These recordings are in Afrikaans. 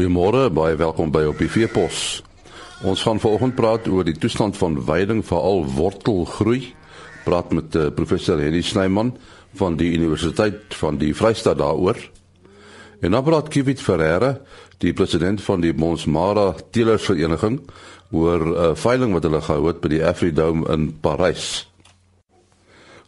Goeiemôre, baie welkom by op die Veepos. Ons gaan vanoggend praat oor die toestand van veiding veral wortelgroei. Praat met uh, professor Henny Snyman van die Universiteit van die Vrystaat daaroor. En dan praat Kivit Ferreira, die president van die Monsmara Teelersvereniging, oor 'n uh, veiling wat hulle gehou het by die Afridome in Parys.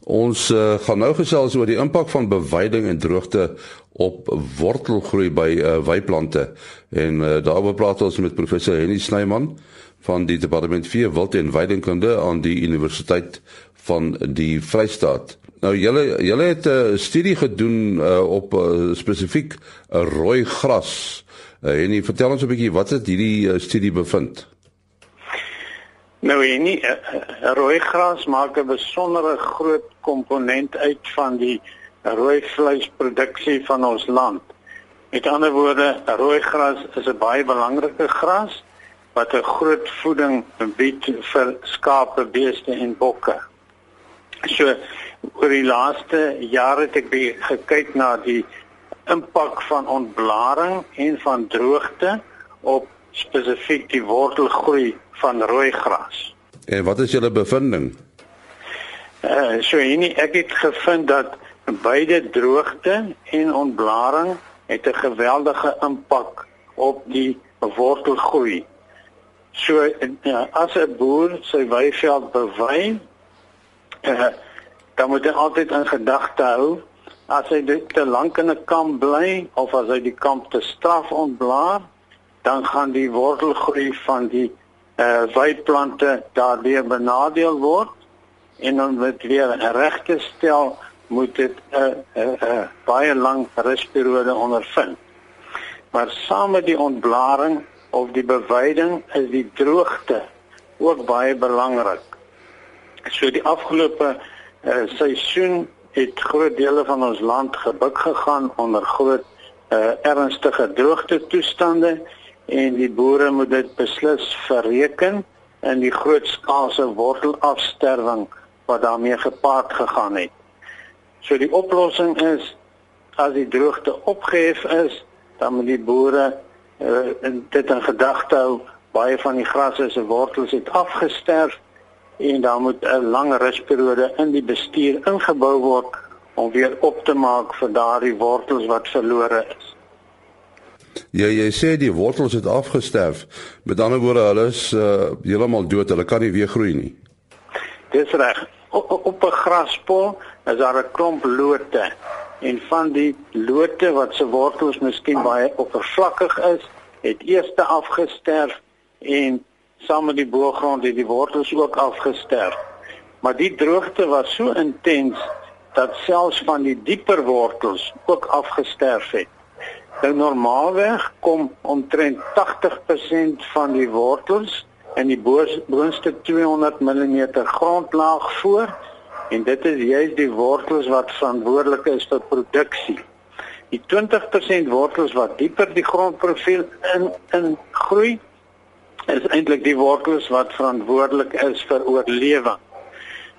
Ons uh, gaan nou gesels oor die impak van beweiding en droogte op wortelgroei by uh, weiplante. En uh, daaroor praat ons met professor Henny Snyman van die departement vee wild en weidingkunde aan die Universiteit van die Vrystaat. Nou julle julle het 'n uh, studie gedoen uh, op uh, spesifiek 'n rooi gras. Uh, en vertel ons 'n bietjie wat het hierdie uh, studie bevind? Nou en nie rooi gras maak 'n besondere groot komponent uit van die rooi vleisproduksie van ons land. Met ander woorde, rooi gras is 'n baie belangrike gras wat 'n groot voeding bied vir skape, beeste en bokke. So oor die laaste jare het ek gekyk na die impak van ontblaring en van droogte op spesifiek die wortelgroei van rooi gras. En wat is julle bevinding? Eh uh, so hier ek het gevind dat beide droogte en ontblaring het 'n geweldige impak op die wortelgroei. So uh, as 'n boer sy weiveld bewei, eh dan moet hy altyd in gedagte hou as hy te lank in 'n kamp bly of as hy die kamp te straf ontblaar, dan gaan die wortelgroei van die uh weiplante daardeur benadeel word en dan met weer regte stel moet dit 'n uh, 'n uh, uh, baie lang rusperiode ondervind. Maar saam met die ontblaring of die beweiding is die droogte ook baie belangrik. So die afgelope uh, seisoen het groot dele van ons land gebuk gegaan onder groot uh, ernstige droogte toestande en die boere moet dit beslis verreken in die grootskaalse wortelafsterwing wat daarmee gepaard gegaan het. So die oplossing is as die droogte opgehef is, dan moet die boere uh, dit in gedagte hou baie van die grasse se wortels het afgesterf en dan moet 'n lang rusperiode in die bestuur ingebou word om weer op te maak vir daardie wortels wat verlore is. Ja, jy sê die wortels het afgesterf. Met ander woorde, hulle is uh, heeltemal dood. Hulle kan nie weer groei nie. Dis reg. Op 'n graspol is daar 'n klomp lote en van die lote wat se wortels miskien baie oppervlakkig is, het eers afgesterf en saam met die boergrond het die wortels ook afgesterf. Maar die droogte was so intens dat selfs van die dieper wortels ook afgesterf het. Nou normaalweg kom omtrent 80% van die wortels in die boonste 200 mm grondlaag voor en dit is juist die wortels wat verantwoordelik is vir produksie. Die 20% wortels wat dieper die grondprofiel in in groei is eintlik die wortels wat verantwoordelik is vir oorlewing.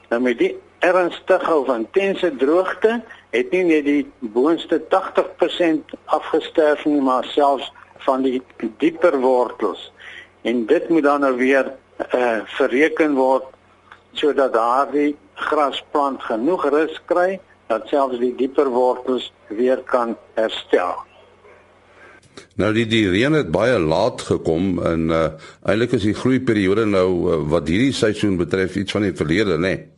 Nou met die ernstige of intense droogte het nie net die boonste 80% afgesterf nie, maar selfs van die dieper wortels. En dit moet dan nou weer eh uh, verreken word sodat daardie grasplant genoeg rus kry dat selfs die dieper wortels weer kan herstel. Nou die die reën het baie laat gekom en uh, eintlik is die groeiperiode nou uh, wat hierdie seisoen betref iets van die verlede, né? Nee?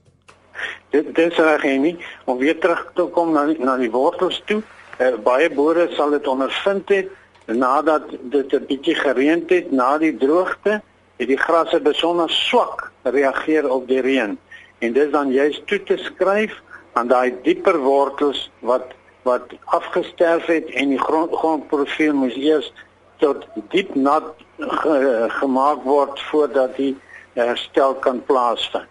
dit dis reg nie om weer terug te kom na na die wortels toe. Uh, baie boere sal dit ondervind het nadat dit 'n bietjie gereën het na die droogte, het die grasse besonder swak reageer op die reën. En dis dan juist toe te skryf aan daai dieper wortels wat wat afgesterf het en die grond grondprofiel moes eers tot diep nat ge, gemaak word voordat die herstel kan plaasvind.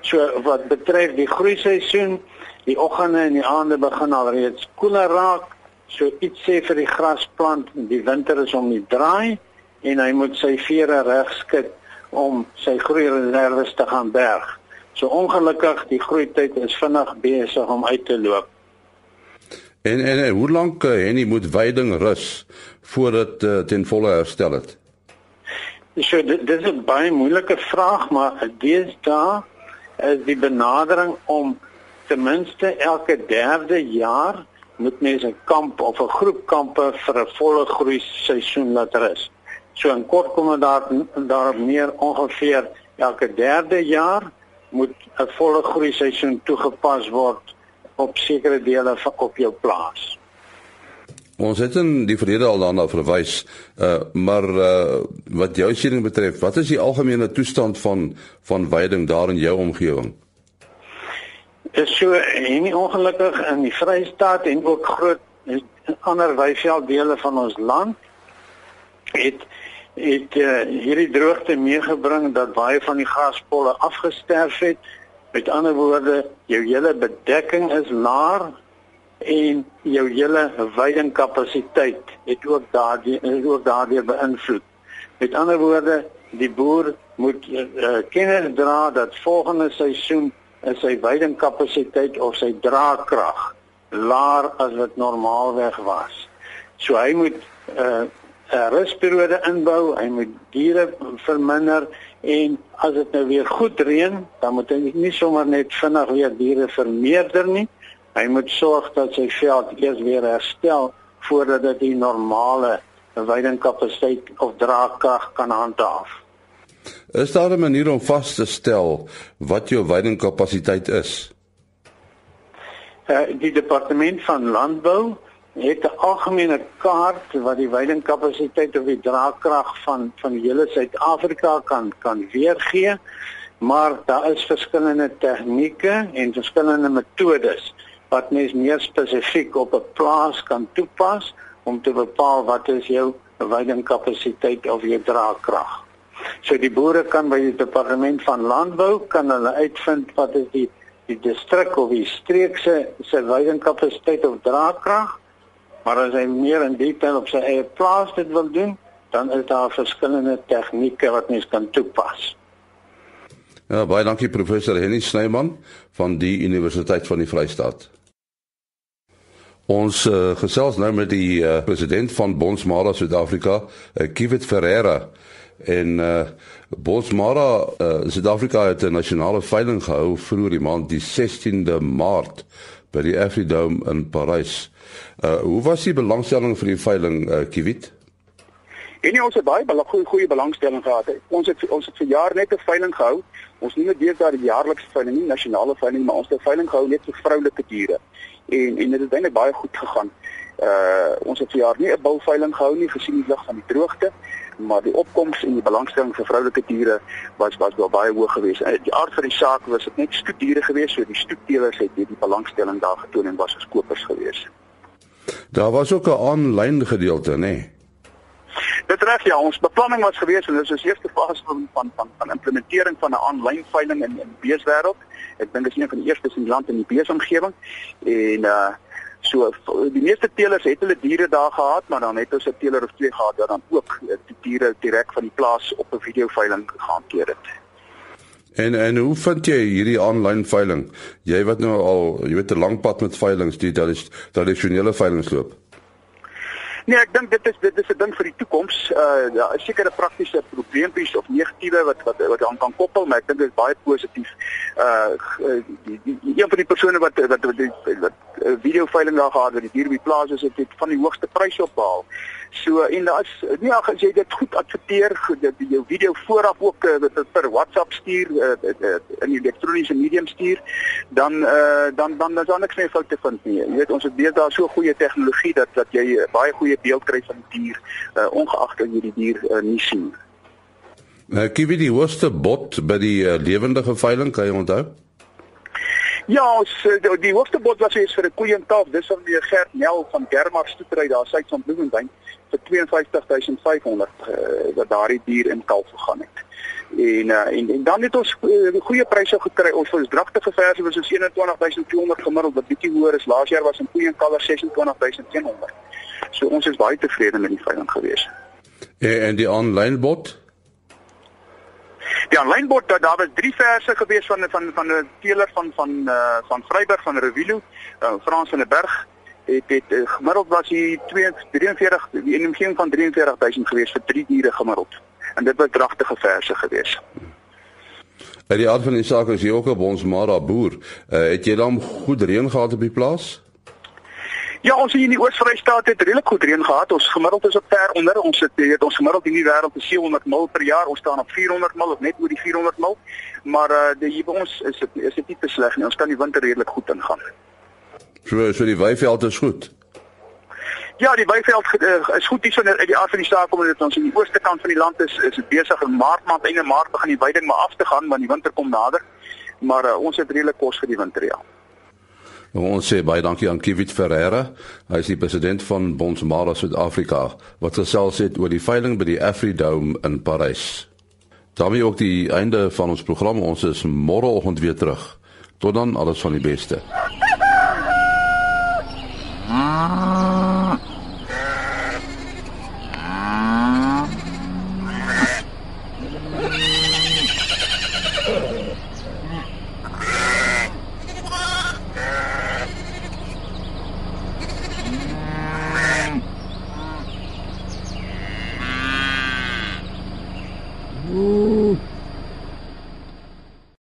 So wat betref die groei seisoen, die oggende en die aande begin al reeds koeler raak. So iets sê vir die grasplant, die winter is om die draai en hy moet sy vere reg skud om sy groeireserwes te gaan berg. So ongelukkig die groeityd is vinnig besig om uit te loop. En en, en hoe lank uh, Henny moet veiding rus voordat uh, ten volle herstel het? So dit, dit is 'n baie moeilike vraag, maar deesdae is die benadering om ten minste elke derde jaar moet mense 'n kamp of 'n groep kampe vir 'n volle groei seisoen laat rus. So in kort kom daar daar meer ongeveer elke derde jaar moet 'n volle groei seisoen toegepas word op sekere dele van op jou plaas. Ons het in die verlede al daarna verwys, uh, maar uh, wat jou siening betref, wat is die algemene toestand van van veiding daar in jou omgewing? Is so en nie ongelukkig in die Vrystaat en ook groot ander weivelddele van ons land het het uh, hierdie droogte meegebring dat baie van die graspolle afgesterf het. Met ander woorde, jou hele bedekking is laag en jou hele veidingkapasiteit het ook daardie ook daardie beïnvloed. Met ander woorde, die boer moet uh, kennis dra dat volgende seisoen is sy veidingkapasiteit of sy draagkrag laer as wat normaalweg was. So hy moet 'n uh, 'n rusperiode inbou, hy moet diere verminder en as dit nou weer goed reën, dan moet hy nie sommer net vinnig weer diere vermeerder nie. Hy moet sorg dat sy veld eers weer herstel voordat dit die normale veidingkapasiteit of draagkrag kan handhaaf. Is daar 'n manier om vas te stel wat jou veidingkapasiteit is? Uh, die departement van landbou het 'n algemene kaart wat die veidingkapasiteit of die draagkrag van van hele Suid-Afrika kan kan weergee. Maar daar is verskillende tegnieke en verskillende metodes wat mens meer spesifiek op 'n plaas kan toepas om te bepaal wat is jou veidingkapasiteit of jou draagkrag. So die boere kan by die departement van landbou kan hulle uitvind wat is die die distrik of die streek se se veidingkapasiteit of draagkrag. Maar as hy meer in detail op sy eie plaas dit wil doen, dan is daar verskillende tegnieke wat mens kan toepas. Ja, baie dankie professor Henny Snyman van die Universiteit van die Vrystaat. Ons uh, gesels nou met die uh, president van Bonsmara Suid-Afrika, uh, Kivit Ferreira. En uh, Bonsmara uh, Suid-Afrika het 'n nasionale veiling gehou vroeër die maand die 16de Maart by die Afridome in Parys. Uh, hoe was die belangstelling vir die veiling, uh, Kivit? En nie, ons het baie belang, goeie, goeie belangstelling gehad. Ons het ons het vir jaar net 'n veiling gehou. Ons nie net deesdae die jaarlikse veiling nie, nasionale veiling, maar ons het 'n veiling gehou net vir vroulike diere en en dit het eintlik baie goed gegaan. Uh ons het verjaar nie 'n bulveiling gehou nie gesien die lig van die droogte, maar die opkoms en die belangstelling vir vroulike diere was was wel baie hoog geweest. Uh, die aard van die saak was dit net stoetdiere geweest, so die stoetteelers het hierdie belangstelling daar getoon en was as kopers geweest. Daar was ook 'n aanlyn gedeelte, nê? Nee. Dit reg ja, ons beplanning was geweest en dit is ons eerste fase van van van van implementering van 'n aanlyn veiling in in beeswêreld. Ek dink dit is een van die eerstes in die land in die beesomgewing en uh so die meeste teelers het hulle diere daar gehad, maar dan het ons 'n teeler of twee gehad wat dan ook uh, die diere direk van die plaas op 'n videoveiling gehanteer het. En en hoe vind jy hierdie aanlyn veiling? Jy wat nou al, jy weet 'n lang pad met veilings, die tradisionele veilings loop. Nee, ek dink dit is dit is 'n ding vir die toekoms. Uh is sekere praktiese probleempies of negatiewe wat wat wat aan kan koppel, maar ek dink dit is baie positief. Uh die, die, die een van die persone wat wat wat, wat, wat video veiling daar gehad het, die dier by plaas is het van die hoogste pryse opgehaal. So en daar's nie ag as jy dit goed adverteer, dat jou video vooraf ook uh, per WhatsApp stuur uh, uh, in die elektroniese medium stuur, dan uh, dan dan dan is daar niks meer fout te vind nie. Jy weet ons het daar so goeie tegnologie dat dat jy uh, baie goeie beeld kry van die dier uh, ongeag dat jy die dier uh, nie sien. Kyk wie die hoogste bot by die uh, lewendige veiling kan jy onthou? Ja, ons die, hoogste bod was hier vir 'n koeientaal, dis van die Gert Nel van Germar Stoetry daar suid van Bloemfontein vir 52500 uh, wat daardie dier in kalf gegaan het. En, uh, en en dan het ons uh, goeie pryse gekry. Ons vir ons dragtige verse was ons 21200 gemiddeld wat bietjie hoër is. Laas jaar was 'n koei en kalf 26100. So ons is baie tevrede met die veiling gewees. En, en die aanlyn bod? Die aanlyn bod daar was drie verse gewees van van van 'n teeler van van uh, van Vryburg van Revilo, uh, Frans van der Berg het het uh, gemiddeld was hier 43 die omgewing van 43000 gewees vir 3 diere gemiddeld. En dit was dragtige verse gewees. En die aard van die saak is jy ook op ons Mara boer. Uh, het jy dan goed reën gehad op die plaas? Ja, ons hier in die Oos-Vrystaat het redelik goed reën gehad. Ons gemiddeld is op ver onder. Ons het weet ons gemiddeld in die wêreld is 700 mil per jaar. Ons staan op 400 mil of net oor die 400 mil. Maar uh die hier by ons is dit is dit nie te sleg nie. Ons kan die winter redelik goed ingaan. So so die weiveld is goed. Ja, die weiveld uh, is goed hierso uit die aard van die saak omdat dit ons in die ooste kant van die land is, is dit besig in Maart maand einde Maart begin die weiding maar af te gaan want die winter kom nader. Maar uh, ons het redelik kos vir die winter ja. Ons sê baie dankie aan Kivit Ferreira. Hy is die president van Bonsmara Suid-Afrika wat gesels het oor die veiling by die Afridome in Parys. daarmee ook die einde van ons program. Ons is môreoggend weer terug. Tot dan, alles van die beste. 啊。